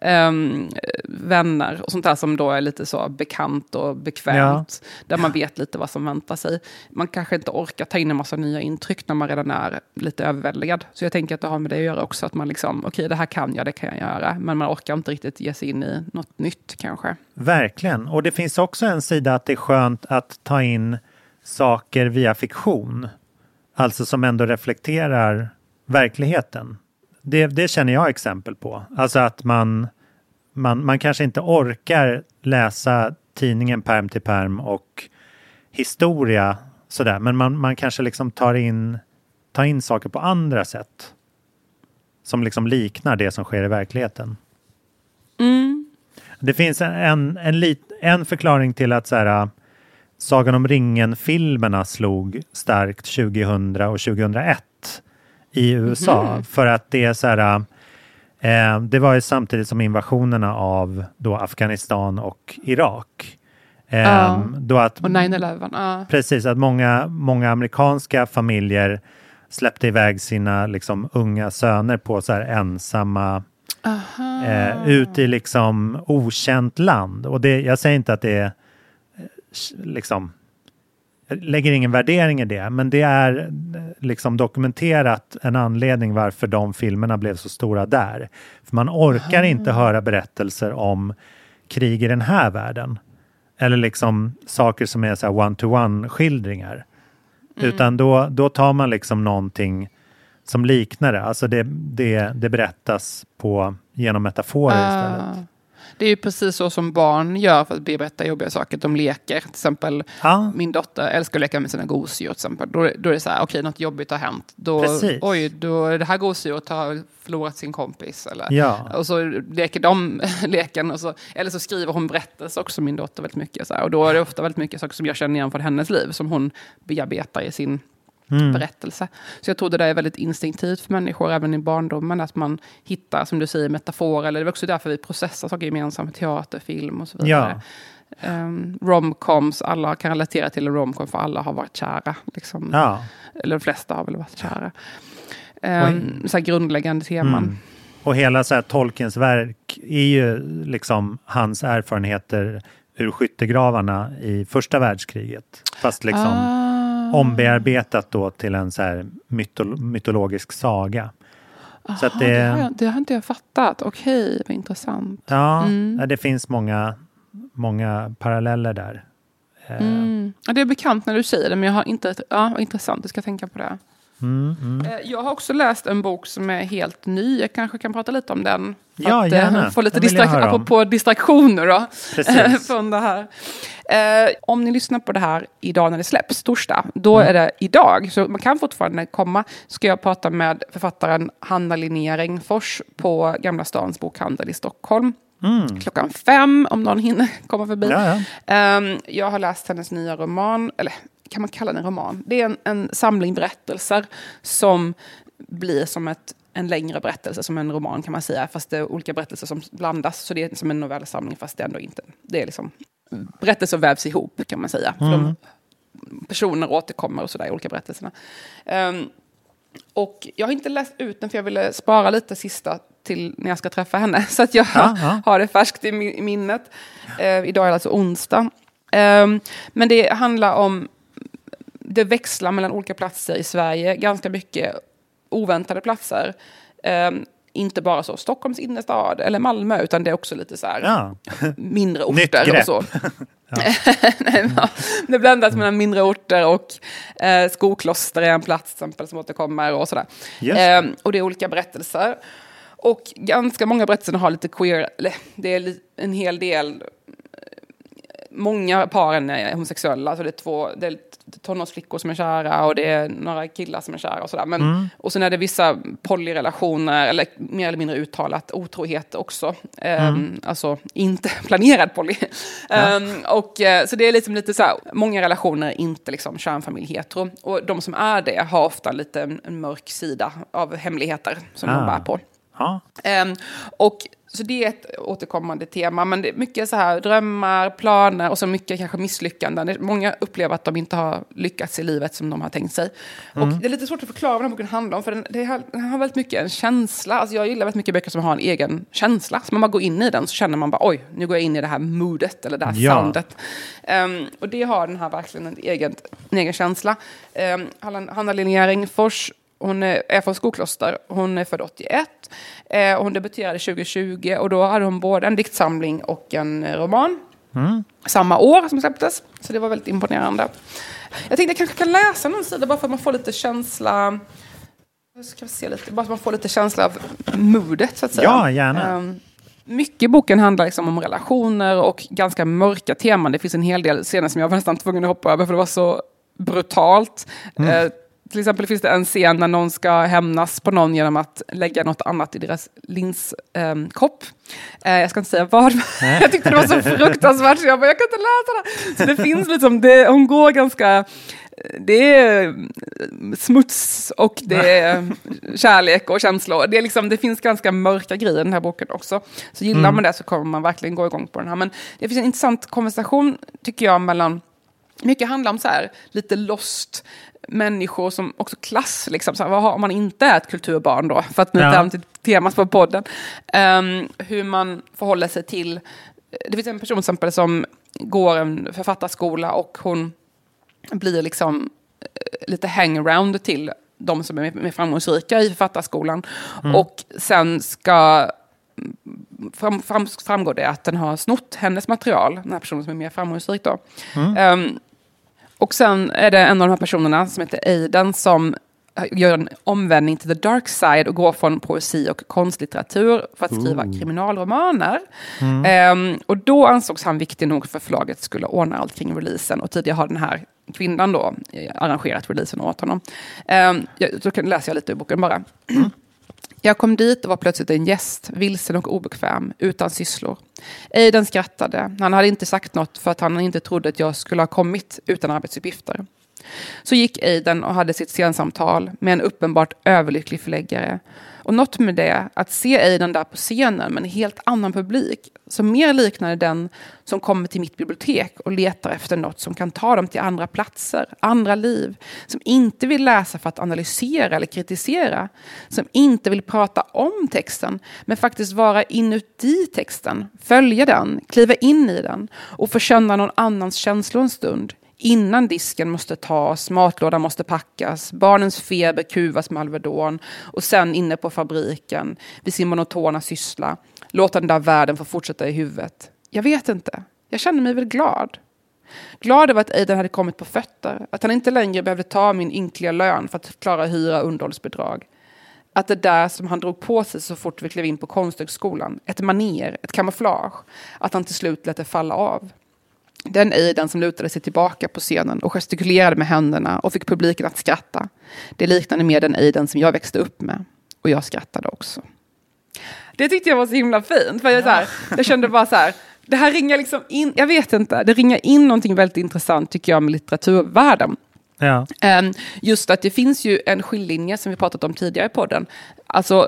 um, vänner och sånt där som då är lite så bekant och bekvämt. Ja. Där man vet lite vad som väntar sig. Man kanske inte orkar ta in en massa nya intryck när man redan är lite överväldigad. Så jag tänker att det har med det att göra också, att man liksom, okej okay, det här kan jag, det kan jag göra. Men man orkar inte riktigt ge sig in i något nytt kanske. Verkligen, och det finns också en sida att det är skönt att ta in saker via fiktion. Alltså som ändå reflekterar verkligheten. Det, det känner jag exempel på. Alltså att man, man, man kanske inte orkar läsa tidningen perm till perm och historia sådär, men man, man kanske liksom tar in, tar in saker på andra sätt. Som liksom liknar det som sker i verkligheten. Mm. Det finns en, en, en, lit, en förklaring till att så här, Sagan om ringen-filmerna slog starkt 2000 och 2001 i USA. Mm. För att det är så här, eh, det var ju samtidigt som invasionerna av då Afghanistan och Irak. Eh, då att, och 9-11. Ja. Precis, att många, många amerikanska familjer släppte iväg sina liksom, unga söner på så här ensamma eh, ut i liksom okänt land. Och det, jag säger inte att det är liksom jag lägger ingen värdering i det, men det är liksom dokumenterat en anledning varför de filmerna blev så stora där. För man orkar Aha. inte höra berättelser om krig i den här världen. Eller liksom saker som är så one-to-one skildringar. Mm. Utan då, då tar man liksom någonting som liknar det. Alltså det, det, det berättas på, genom metaforer uh. istället. Det är ju precis så som barn gör för att bearbeta jobbiga saker. De leker. Till exempel ja. min dotter älskar att leka med sina gosedjur. Till exempel. Då, då är det så här, okej, okay, något jobbigt har hänt. Då, precis. oj, då det här gosedjuret har förlorat sin kompis. Eller, ja. Och så leker de leken. Och så, eller så skriver hon berättelser också, min dotter, väldigt mycket. Så här. Och då är det ofta väldigt mycket saker som jag känner igen från hennes liv. Som hon bearbetar i sin mm. berättelse. Så jag tror det där är väldigt instinktivt för människor, även i barndomen, att man hittar, som du säger, metaforer. Eller det är också därför vi processar saker gemensamt, teater, film och så vidare. Ja. Um, romcoms, alla kan relatera till en romcom för alla har varit kära. Liksom. Ja. Eller de flesta har väl varit kära. Um, så grundläggande teman. Mm. Och hela så här, Tolkiens verk är ju liksom hans erfarenheter ur skyttegravarna i första världskriget. Fast liksom ah ombearbetat då till en så här mytol mytologisk saga. Aha, så det, det, har jag, det har inte jag fattat. Okej, vad intressant. Ja, mm. det finns många, många paralleller där. Eh, mm. Det är bekant när du säger det, men jag har inte... Ja, vad intressant, jag ska tänka på det. Mm, mm. Eh, jag har också läst en bok som är helt ny. Jag kanske kan prata lite om den. Ja, att, eh, gärna. Få lite distrak apropå distraktioner då. från det här. Eh, om ni lyssnar på det här idag när det släpps, torsdag, då mm. är det idag. Så man kan fortfarande komma. Ska jag prata med författaren Hanna Linnea Rengfors på Gamla Stans bokhandel i Stockholm. Mm. Klockan fem, om någon hinner komma förbi. Ja, ja. Um, jag har läst hennes nya roman, eller kan man kalla den roman? Det är en, en samling berättelser som blir som ett, en längre berättelse, som en roman kan man säga. Fast det är olika berättelser som blandas, så det är som en novellsamling fast det är ändå inte. Det är liksom berättelser vävs ihop kan man säga. Mm. De, personer återkommer och sådär i olika berättelserna. Um, och jag har inte läst ut den för jag ville spara lite sista till när jag ska träffa henne. Så att jag ja, har det färskt i minnet. Uh, idag är det alltså onsdag. Um, men det handlar om det växlar mellan olika platser i Sverige, ganska mycket oväntade platser. Um, inte bara så Stockholms innerstad eller Malmö, utan det är också lite så här ja. mindre orter och så. Nej, det blandas mellan mindre orter och eh, Skokloster är en plats exempel, som återkommer och sådär. Eh, och det är olika berättelser. Och ganska många berättelser har lite queer, det är en hel del många paren är homosexuella. Alltså det är två, det är tonårsflickor som är kära och det är några killar som är kära och sådär. Men, mm. Och sen är det vissa polyrelationer, eller mer eller mindre uttalat otrohet också. Mm. Um, alltså inte planerad poly. Ja. Um, och, uh, så det är liksom lite så här, många relationer är inte liksom kärnfamilj hetero. Och de som är det har ofta lite en, mörk sida av hemligheter som ah. de bär på. Ja. Um, och så det är ett återkommande tema, men det är mycket så här drömmar, planer och så mycket kanske misslyckanden. Många upplever att de inte har lyckats i livet som de har tänkt sig. Mm. Och det är lite svårt att förklara vad den här boken handlar om, för den, det har, den har väldigt mycket en känsla. Alltså jag gillar väldigt mycket böcker som har en egen känsla. Så man går in i den så känner man bara oj, nu går jag in i det här moodet eller det här Ja. soundet. Ehm, och det har den här verkligen en egen, en egen känsla. Um, Hanna Linnea Ringfors, hon är, från Skokloster, hon är född 81. Eh, hon debuterade 2020 och då hade hon både en diktsamling och en eh, roman. Mm. Samma år som släpptes, så det var väldigt imponerande. Jag tänkte jag kanske kan läsa någon sida bara för att man får lite känsla... Ska se lite, bara så man får lite känsla av moodet så att säga. Ja, gärna. Ehm, mycket i boken handlar liksom om relationer och ganska mörka teman. Det finns en hel del scener som jag var nästan tvungen att hoppa över för det var så brutalt. Mm. Eh, till exempel finns det en scen när någon ska hämnas på någon genom att lägga något annat i deras linskopp. Eh, jag ska inte säga vad. jag tyckte det var så fruktansvärt så jag bara, jag kan inte läsa det. Så det finns liksom, det, hon går ganska det är smuts och det är kärlek och känslor. Det, är liksom, det finns ganska mörka grejer i den här boken också. Så gillar Mm. man det så kommer man verkligen gå igång på den här. Men det finns en intressant konversation, tycker jag, mellan... Mycket handlar om så här, lite lost människor som också klass. Liksom, så här, vad har, om man inte är ett kulturbarn då, för att knyta Ja. till temat på podden. Ehm, hur man förhåller sig till... Det finns en person exempel som går en författarskola och hon blir liksom eh, lite hangaround till de som är mer framgångsrika i författarskolan. Mm. Och sen ska fram, fram, framgår det att den har snott hennes material, den här personen som är mer framgångsrik. Då. Mm. Ehm, och sen är det en av de här personerna som heter Aiden som gör en omvändning till the dark side och går från poesi och konstlitteratur för att skriva Ooh. kriminalromaner. Mm. Ehm, och då ansågs han viktig nog för förlaget skulle ordna allt kring releasen. Och tidigare har den här kvinnan då eh, arrangerat releasen åt honom. Um, jag, då läser jag lite ur boken bara. Jag kom dit och var plötsligt en gäst, vilsen och obekväm, utan sysslor. Aiden skrattade. Han hade inte sagt något för att han inte trodde att jag skulle ha kommit utan arbetsuppgifter. Så gick Aiden och hade sitt scensamtal med en uppenbart överlycklig förläggare. Och något med det, att se Aiden där på scenen med en helt annan publik, som mer liknade den som kommer till mitt bibliotek och letar efter något som kan ta dem till andra platser, andra liv, som inte vill läsa för att analysera eller kritisera, som inte vill prata om texten, men faktiskt vara inuti texten, följa den, kliva in i den och få känna någon annans känslor en stund, Innan disken måste tas, matlådan måste packas, barnens feber kuvas med Alvedon och sen inne på fabriken vid sin monotona syssla. Låta den där världen få fortsätta i huvudet. Jag vet inte. Jag kände mig väl glad. Glad över att Aiden hade kommit på fötter. Att han inte längre behövde ta min ynkliga lön för att klara hyra och underhållsbidrag. Att det där som han drog på sig så fort vi klev in på konsthögskolan, ett maner, ett kamouflage, att han till slut lät det falla av. Den Aiden som lutade sig tillbaka på scenen och gestikulerade med händerna och fick publiken att skratta. Det liknade mer den Aiden som jag växte upp med. Och jag skrattade också. Det tyckte jag var så himla fint. För jag, så här, jag kände bara så här, det här ringar liksom in, jag vet inte, det ringar in någonting väldigt intressant tycker jag med litteraturvärlden. Ja. Ehm, Just att det finns ju en skiljelinje som vi pratat om tidigare i podden. Alltså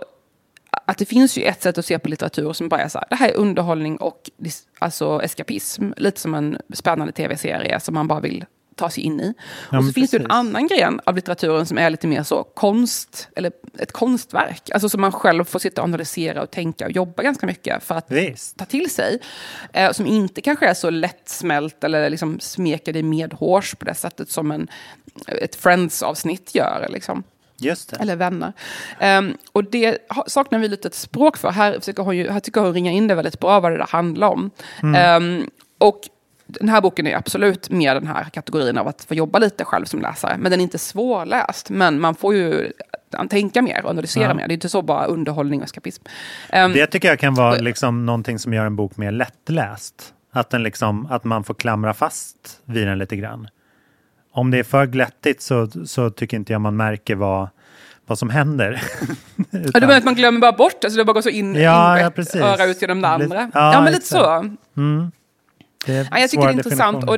att det finns ju ett sätt att se på litteratur som bara är så här, det här är underhållning och alltså eskapism. Lite som en spännande tv-serie som man bara vill ta sig in i. Ja, och så finns det en annan gren av litteraturen som är lite mer så konst, eller ett konstverk. Alltså som man själv får sitta och analysera och tänka och jobba ganska mycket för att Visst. ta till sig. Eh, som inte kanske är så lättsmält eller liksom smeker dig medhårs på det sättet som en, ett Friends-avsnitt gör. Liksom. Just det. Eller vänner. Ehm, och det saknar vi lite ett språk för. Här, försöker hon ju, här tycker hon ringa in det väldigt bra vad det där handlar om. Mm. Ehm, och den här boken är absolut mer den här kategorin av att få jobba lite själv som läsare. Men den är inte svårläst. Men man får ju tänka mer och analysera Ja. mer. Det är inte så bara underhållning och eskapism. Ehm, Det tycker jag kan vara liksom någonting som gör en bok mer lättläst. Att, den liksom, att man får klamra fast vid den lite grann. Om det är för glättigt så, så tycker inte jag man märker vad, vad som händer. Ja, du menar att man glömmer bara bort det, så det bara går så in, Ja, in ja, ett öra ut genom det andra? ja, Ja, men lite så. Mm. Det Ja, jag tycker det är intressant. Och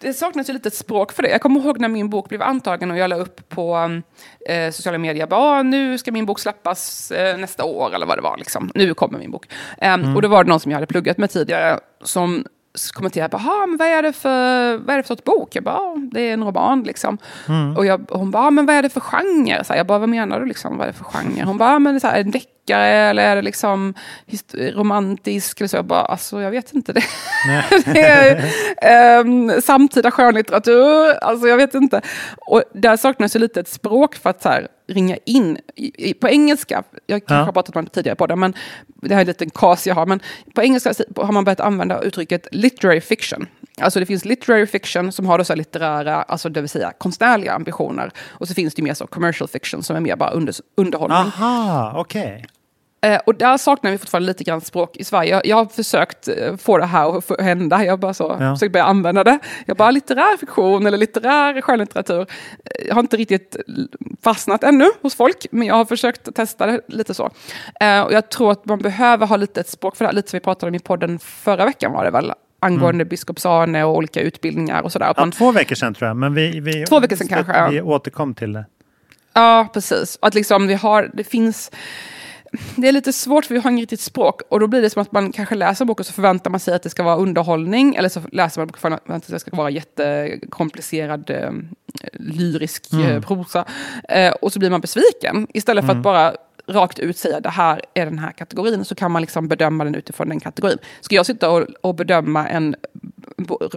det saknas ju lite ett språk för det. Jag kommer ihåg när min bok blev antagen och jag la upp på eh, sociala medier. Bara, nu ska min bok släppas eh, nästa år eller vad det var. Liksom. Nu kommer min bok. Ehm, Mm. Och då var det någon som jag hade pluggat med tidigare som kommenterade. Bara, men vad, är det för, vad är det för sorts bok? Jag bara, "Ja, det är en roman. Liksom. Mm. Och, jag, och hon bara, men vad är det för genre? Så här, jag bara, vad menar du? Liksom, vad är det för genre? Hon bara, men det är här, en deckare eller är det liksom romantisk? Eller så. Jag bara, alltså jag vet inte. Det, det är ehm, samtida skönlitteratur, alltså jag vet inte. Och där saknas ju lite ett språk för att så här, ringa in i, i, på engelska. Jag kanske Ja. har pratat om det tidigare på det, men det här är en liten kas jag har. Men på engelska har man börjat använda uttrycket literary fiction. Alltså det finns literary fiction som har då så litterära, alltså det vill säga konstnärliga ambitioner. Och så finns det ju mer så commercial fiction som är mer bara under, underhållning. Aha, okej. Eh, och där saknar vi fortfarande lite grann språk i Sverige. Jag, jag har försökt eh, få det här att hända. Jag bara så, Ja. försökt börja använda det. Jag bara litterär fiktion eller litterär skönlitteratur. Eh, Jag har inte riktigt fastnat ännu hos folk, men jag har försökt testa det lite så. Eh, och jag tror att man behöver ha lite ett språk för det, här, lite som vi pratade om i podden förra veckan var det väl, angående Mm. biskops Arne och olika utbildningar och sådär. Ja, man, två veckor sedan tror jag, men vi, vi, Två veckor sedan kanske, ja. vi återkom till det. Ja, precis. Att liksom vi har, det finns... Det är lite svårt för vi har inget riktigt språk och då blir det som att man kanske läser en bok och så förväntar man sig att det ska vara underhållning eller så läser man en bok och förväntar sig att det ska vara jättekomplicerad eh, lyrisk eh, Mm. prosa. Eh, och så blir man besviken istället för Mm. att bara rakt ut säga det här är den här kategorin så kan man liksom bedöma den utifrån den kategorin. Ska jag sitta och, och bedöma en,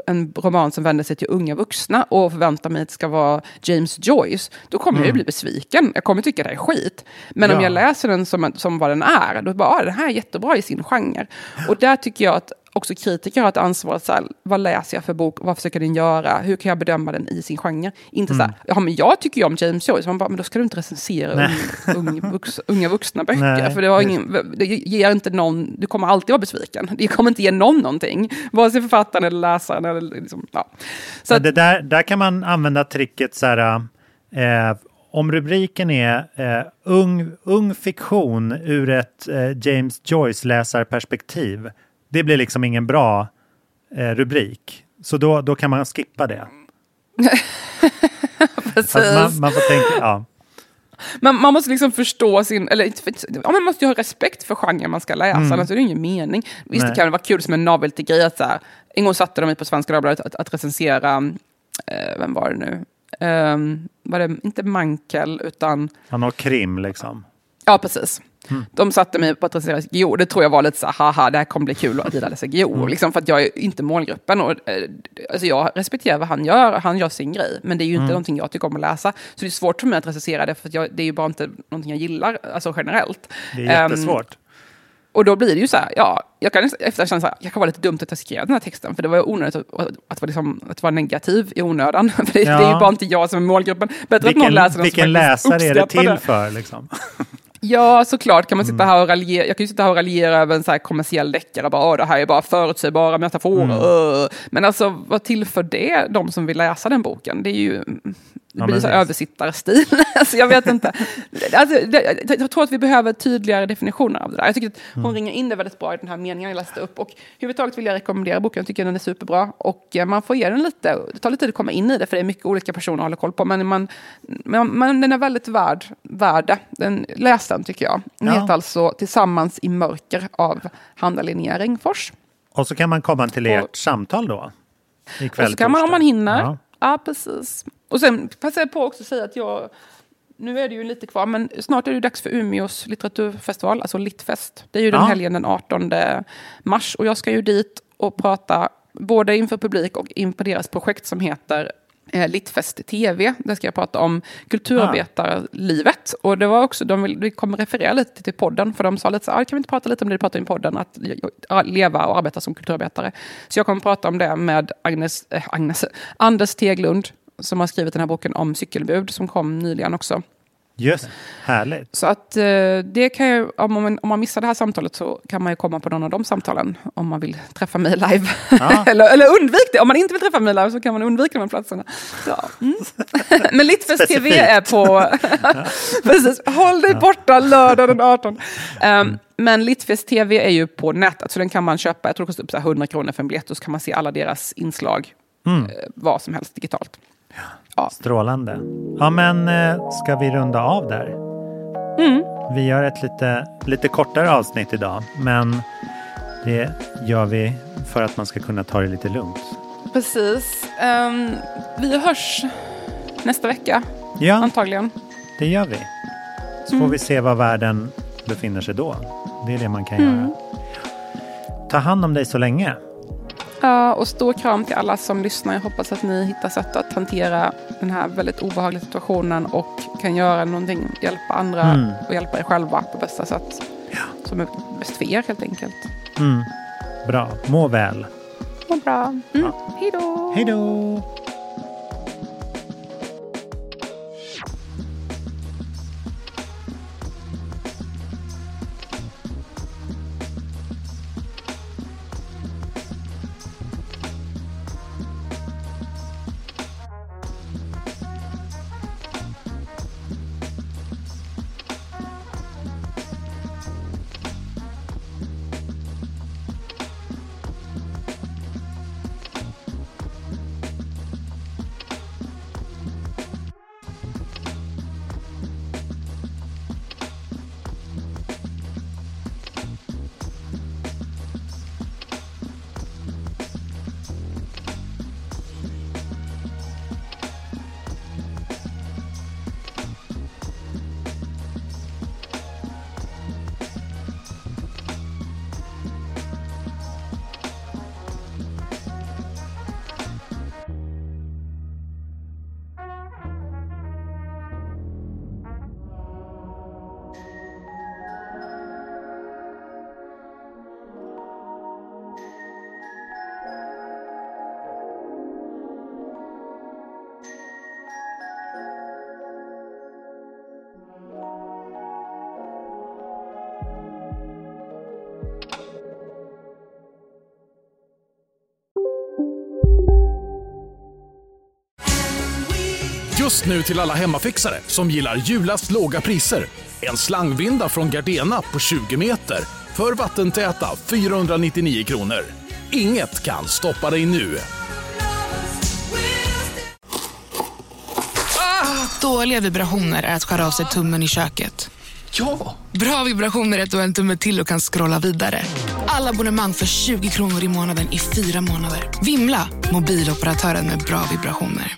en roman som vänder sig till unga vuxna och förvänta mig att det ska vara James Joyce, då kommer jag ju Mm. bli besviken. Jag kommer tycka det är skit. Men om Ja. jag läser den som, som vad den är, då bara, ah, den här är jättebra i sin genre. Och där tycker jag att också kritiker har ett ansvar. att Så här, vad läser jag för bok? Vad försöker den göra? Hur kan jag bedöma den i sin genre? Inte så här, ja men jag tycker ju om James Joyce. Man bara, men då ska du inte recensera vux, unga vuxna böcker. Nej. För det, har ingen, det ger inte någon, du kommer alltid vara besviken. Det kommer inte ge någon någonting. Vare sig författaren eller läsaren. Eller liksom, ja. Så Så det där, där kan man använda tricket så här, eh, om rubriken är eh, ung, ung fiktion ur ett eh, James Joyce-läsarperspektiv. Det blir liksom ingen bra eh, rubrik. Så då, då kan man skippa det. Precis. Man, man får tänka, ja. Man, man måste liksom förstå sin, eller ja, man måste ju ha respekt för genren man ska läsa, Mm. annars är det ingen mening. Visst, Nej. det kan vara kul som en novelty-grej att så här, en gång satte de mig på Svenska Dagbladet att, att recensera, eh, vem var det nu? Um, var det inte Mankel, utan, Han har krim liksom. ja precis. Mm. De satte mig på att recensera GO. Det tror jag var lite så här, haha, det här kommer bli kul att Ida läser GO. Mm. Liksom för att jag är inte målgruppen. Och, eh, alltså jag respekterar vad han gör, han gör sin grej. Men det är ju inte Mm. någonting jag tycker om att läsa. Så det är svårt för mig att recensera det, för jag, det är ju bara inte någonting jag gillar, alltså generellt. Det är Ehm, jättesvårt. och då blir det ju så här, ja, jag kan efter känna så här, jag kan vara lite dumt att jag skrev den här texten, för det var ju onödigt att, att, vara, liksom, att vara negativ i onödan. För det, Ja. det är ju bara inte jag som är målgruppen. Bättre att någon Vilken, läser den vilken som läsare är det till för? Liksom? Ja, såklart kan man sitta Mm. här och raljera. Jag kan ju sitta här och raljera över en så här kommersiell deckare. Bara, "Åh, det här är bara förutsägbara metaforer. Mm. öh." Men alltså, vad tillför det de som vill läsa den boken? Det är ju... Det blir så översittarstil. alltså, jag vet inte. Alltså, det, jag tror att vi behöver tydligare definitioner av det där. Jag tycker att hon Mm. ringer in det väldigt bra i den här meningen jag läste upp. Och överhuvudtaget vill jag rekommendera boken. Jag tycker den är superbra. Och eh, man får ge den lite, det tar lite tid att komma in i det, för det är mycket olika personer hålla koll på. Men, man, men, men den är väldigt värd, värd det. den. Läs den tycker jag. Den Ja. heter alltså Tillsammans i mörker av Hanna Linnea Ringfors. Och så kan man komma till ert samtal då? Ikväll, Och så kan man om man hinner. Ja. Ja, precis. Och sen passar jag på också att säga att jag, nu är det ju lite kvar, men snart är det dags för Umeås litteraturfestival, alltså Littfest. Det är ju den Ja. helgen den 18 mars och jag ska ju dit och prata både inför publik och inför deras projekt som heter eh, Littfest TV. Där ska jag prata om kulturarbetarlivet. Och det var också, de vill, vi kommer referera lite till podden, för de sa lite så här, "Ah, kan vi inte prata lite om det du pratar i podden, att ja, leva och arbeta som kulturarbetare. Så jag kommer prata om det med Agnes, eh, Agnes, Anders Teglund, som har skrivit den här boken om cykelbud, som kom nyligen också. Just härligt. Så att eh, det kan ju, om man, om man missar det här samtalet så kan man ju komma på någon av de samtalen om man vill träffa mig live. Ja. eller, eller undvik det. Om man inte vill träffa mig live så kan man undvika de här platserna. Ja. Mm. Men Littfest TV är på... Precis, håll dig borta lördag den 18. Um, men Littfest TV är ju på nätet så den kan man köpa. Jag tror det kostar upp så här 100 kronor för en biljett och så kan man se alla deras inslag. Mm. eh, vad som helst digitalt. Strålande. Ja, men eh, ska vi runda av där? Mm. Vi gör ett lite, lite kortare avsnitt idag, men det gör vi för att man ska kunna ta det lite lugnt. Precis. Ehm, vi hörs nästa vecka, Ja, antagligen. det gör vi. Så får Mm. vi se var världen befinner sig då. Det är det man kan Mm. göra. Ta hand om dig så länge. Ja, och stor kram till alla som lyssnar. Jag hoppas att ni hittar sätt att hantera den här väldigt obehagliga situationen och kan göra någonting, hjälpa andra Mm. och hjälpa er själva på bästa sätt. Som är bäst för er helt enkelt. Mm. Bra. Må väl. Vad bra. Mm. Hej då! Hej då! Just nu till alla hemmafixare som gillar julast låga priser. En slangvinda från Gardena på 20 meter för vattentäta 499 kronor. Inget kan stoppa dig nu. Dåliga vibrationer är att skära av sig tummen i köket. Ja! Bra vibrationer är att du har en tumme till och kan scrolla vidare. Alla abonnemang för 20 kronor i månaden i fyra månader. Vimla! Mobiloperatören med bra vibrationer.